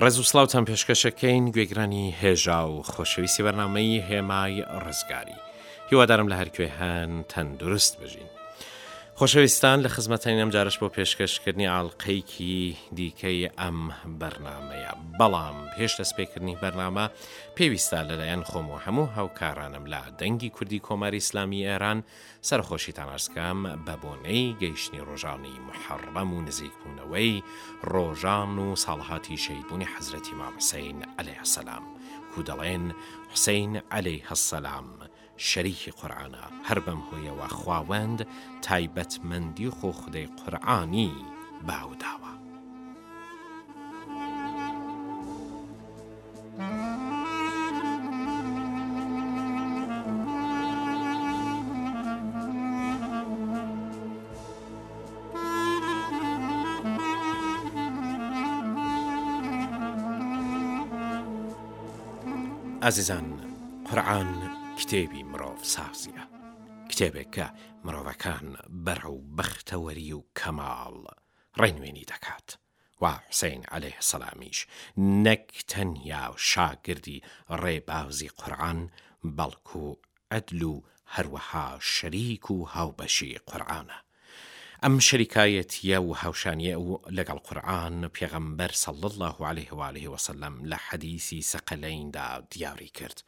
ڕێز و سڵاوتان پێشکەشەکەین گوێگرانی هێژا و خۆشەویستی بەرنمەی هێمای ڕزگاری هیوادارم لە هەرکوێ هەن تەندروست بژین. خۆشەویستان لە خزمەتەنی ئەم جارش بۆ پێشکەشکردنی ئاڵلقەیەکی دیکەی ئەم بەرنمەیە بەڵام پێش دەستپێکردنی بەرنامە پێویستا لەلایەن خۆم و هەموو هاوکارانم لە دەنگی کوردی کۆماری ئسلامی ئێران سەرخۆشیتان ئەرزکەم بە بۆنەی گەیشتنی ڕۆژانی موحەڕەم و نزیک بوونەوەی ڕۆژان و ساڵهاتی شەهید بوونی حەزرەت ئیمام حسین علیە السلام کو دەڵێن حسین علیە السلام شەریکی قورئانە هەر بەم هۆیەوە خواوەند تایبەتمەندی خۆ خودەی قورئانی باو داوە. ئازیزان قورعان کتێبی مرۆڤ سازیە کتێبێک کە مرۆڤەکان بەرە و بەختەوەری و کەماڵ ڕێنوێنی دەکات و حوسەین عەلەیه سەلامیش نەک تەنیا شاگردی ڕێبازی قورئان بەڵکو عەدل و هەروەها شەریک و هاوبەشی قورئانە. ئەم شەریکایەتییە و هاوشانیی ئەو لەگەڵ قورئان، پێغەمبەر صلی اللە علیه و آله و سلم لە حەدیسی سەقەلەیندا دیاری کرد،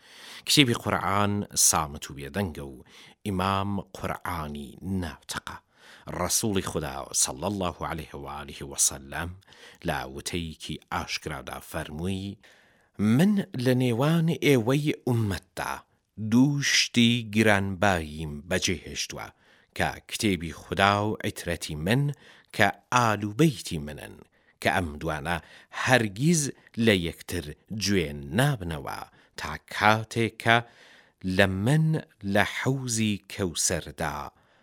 کتێبی قورئان سامت و بێدەنگە و ئیمام قورئانی ناتقە. ڕەسووڵی خودا صلی اللە علیه و آله و سلم لە وتەیەکی ئاشکرادا فەرمووی، من لە نێوان ئێوەی ئوممەتدا دوو شتی گرانباییم بەجێ هێشتووە کە کتێبی خودا و عیترەتی من کە ئال و بەیتی منن کە ئەم دوانە هەرگیز لە یەکتر جوێ نابنەوە تا کاتێک کە لە من لە حەوزی کەوسەردا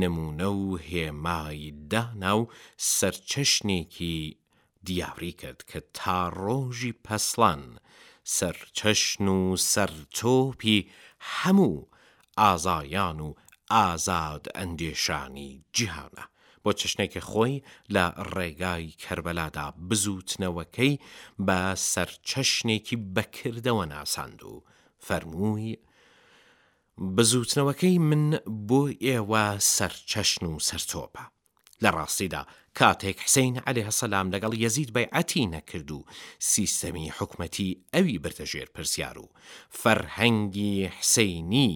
نموونە و هێمای دانا و سەرچەشنێکی دیاری کرد کە تا ڕۆژی پەسڵان سەرچەشن و سەرتۆپی هەموو ئازایان و ئازادئەندێشانی جیهانە، بۆ چەشنێکی خۆی لە ڕێگای کەربەلادا بزووتنەوەکەی بە سەرچەشنێکی بەکردەوە ناساند و فەرمووی، بزووتنەوەکەی من بۆ ئێوە سەرچەشن و سەرتۆپە. لە ڕاستیدا کاتێک حسین علیە سلام لەگەڵ یەزید بەیعەتی نەکرد و سیستەمی حکومەتی ئەوی بردە ژێر پرسیار و فەرهەنگی حسینی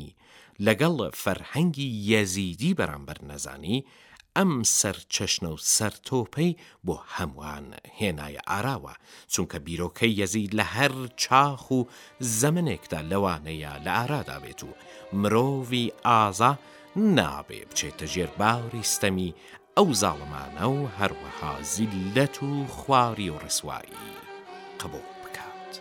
لەگەڵ فەرهەنگی یەزیدی بەرامبەر نەزانی، ئەم سەرچەشنە و سەرتۆپەی بۆ هەموان هێنایە ئاراوە، چونکە بیرۆکەی یەزید لە هەر چاخ و زەمەنێکدا لەوانەیە لە ئارادا بێت و مرۆڤی ئازا نابێ بچێتە ژێر باری ستەمی ئەو زاڵمانە و هەروەها زیللەت و خواری و ڕسوایی قبووڵ بکات.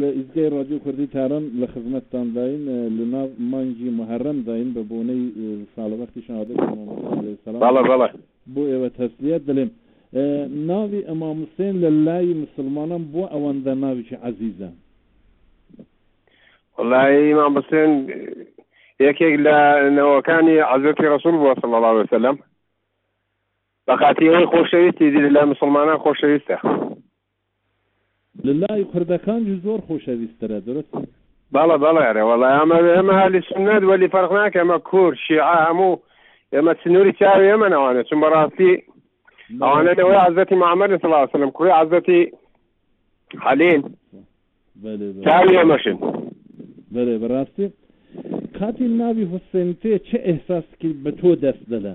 لە ئیستگای ڕادیۆ کوردی تاران لە خزمەتتانداین لە ناو مانگی موحەرەم داین بە بۆنەی ساڵەوەختی شەهادەتی ئیمام حوسێن عەلەیه سەلام بۆ ئێوە تەسلیەت دەلێم ناوی ئیمام حوسێن لە لای مسوڵمانان بۆ ئەوەندە ناویکی عەزیزە؟ وەڵایی ئیمام حوسێن یەکێک لە نەوەکانی عەزرەتی ڕەسول بووە صلی الله علیه وسلم بەخاتی ئەوەی خۆشەویستی لە مسلمانان خۆشەویستە لەلای کوردەکانیش زۆر خۆشەویسترە درستی. بەڵە بەڵە ئەرێ وەڵا ئەمە ئێمە ئەهلی سوننەت وەلی فەرق ناکە ئێمە کورد شیعە هەموو ئێمە سنووری چاوی ئێمەن ئەوانە چون بەڕاستی ئەوانە لەوەی عەزەتی محمد صلی الله علیه وسلم کوڕی عەزەتی عەلین چاوی ئێمەشن بەێ بەڕاستی کاتی ناوی حوسێن تێ چه ئێحساسکی بە تۆ دەست دەدا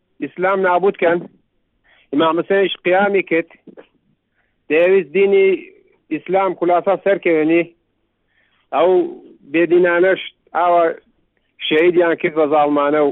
ئیسلام نابوت کەن ئیمام حسێنیش قیامی کرد دەیەویست دینی ئیسلام خولاسا سەرکەوێنی ئەو بێدینانەش ئاوا شەهیدیان کرد بە زاڵمانە و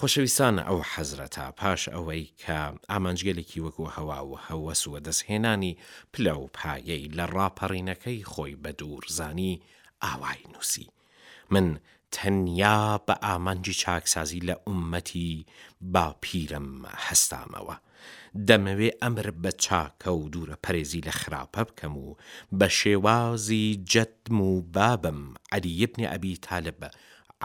خۆشەویستان ئەو حەزرەتە پاش ئەوەی کە ئامانجگەلێکی وەکو هەوا و هەوەس و وەدەست هێنانی پلە و پایەی لە ڕاپەڕینەکەی خۆی بەدوور زانی ئاوای نووسی، من تەنیا بە ئامانجی چاکسازی لە ئوممەتی باپیرم هەستامەوە. دەمەوێ ئەمر بە چاکە و دوورە پەرێزی لە خراپە بکەم و بە شێوازی جەدم و بابم عەلی ابن ابی طالب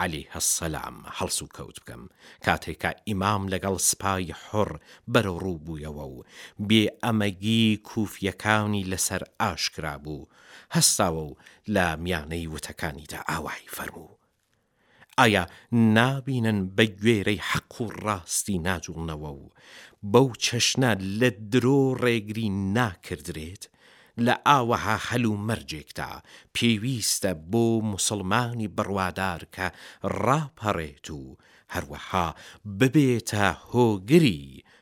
علیە السلام هەڵسوکەوت بکەم کاتێکا ئیمام لەگەڵ سپای حۆڕ بەرەو ڕوو بوویەوە و بێ ئەمەگی کوفیەکانی لەسەر ئاشکرا بوو هەستاوە و لە میانەی وتەکانیدا ئاوەهای فەرموو ئایا نابینن بە گوێرەی حەق و ڕاستی ناجووڵنەوە و بەو چەشنە لە درۆ ڕێگری ناکردرێت؟ لە ئاوەها هەلومەرجێکدا پێویستە بۆ موسڵمانی بڕوادار کە ڕاپەڕێت و هەروەها ببێتە هۆگری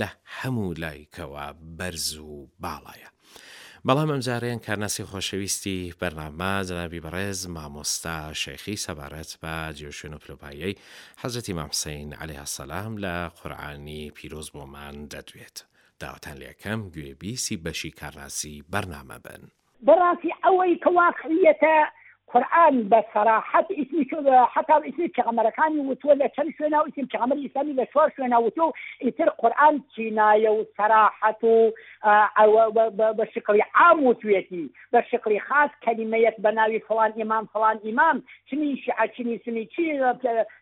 لە هەموو لایکەوە بەرز و باڵایە. بەڵام ئەمجارەیان کارناسی خۆشەویستی بەرنامە جەنابی بەڕێز مامۆستا شێخی سەبارەت بە جێ و شوێن و پلۆپاییەی حەزرەتی مام حسین علیە السلام لە قورئانی پیرۆز بۆمان دەدوێت. داوەتان لێ ئەکەم گوێ بیسی بەشی کارناسی بەرنامە بن. بەڕاستی ئەوەی کە واقعیەتە قورئان بە سەراحەت ئیسمی تۆ بە حەتاب ئیسمی پێغەمبەرەکانی وتووە لە چەند شوێنا و ئیسمی پێغەمبەری ئیسلامی لە چوار شوێنا وتووە و ئیتر قورئان کینایە و سەراحەت و بە شکڵی عام وتویەتی بە شکڵی خاس کەلیمەیەک بە ناوی فڵان ئیمام فڵان ئیمام چنی شیعە چنی سونی چی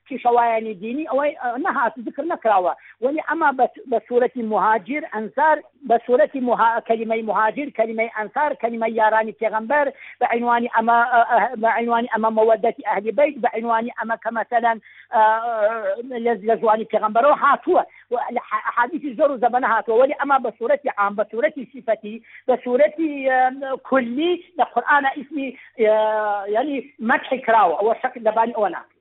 پیشەوایانی دینی ئەوەی نەهات زکر نەکراوە وەلی ئەما بە سورەتی موهاجیر ئەنسار بە سورەتی موها کەلیمەی موهاجیر کەلیمەی ئەنسار کەلیمەی یارانی پێغەمبەر بە عینوانی ئەمە بە عینوانی ئەمە مەوەدەتی ئەهلی بیت بە عینوانی ئەمە کە مەسەلەن لە زوانی پێغەمبەرەوە هاتووە حادیثی زۆر و زەبەنە هاتووە وەلی ئەما بە سورەتی عام بە سورەتی سیفەتی بە سورەتی کولی لە قورآانە ئیسمی یعنی مەتحی کراوە ئەوە شەکل لەبانی ئەوە ناکە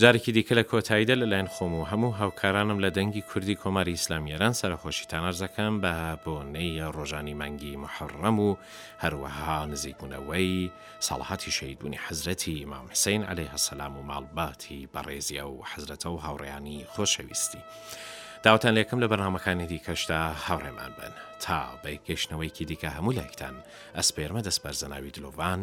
جارێکی دیکە لە کۆتاییدا لە لایەن خۆم و هەموو هاوکارانم لە دەنگی کوردی کۆماری ئیسلامی ئێران سەرەخۆشیتان ئەرز ئەکەم بە بۆنەی ڕۆژانی مانگی موحەڕەم و هەروەها نزیک بوونەوەی ساڵەهاتی شەهید بوونی حەزرەتی ئیمام حسین عەلەیه السلام و ماڵباتی بەڕێزی ئەو حەزرەتە و هاوڕێیانی خۆشەویستی. داواتان لێکم لە بەرنامەکانی دیکەشدا هاوڕێمان بن تا بە یەک گەشتنەوەیەکی دیکە هەموو لایکتان ئەسپێرمە دەست بەرزە ناوی دلۆڤان،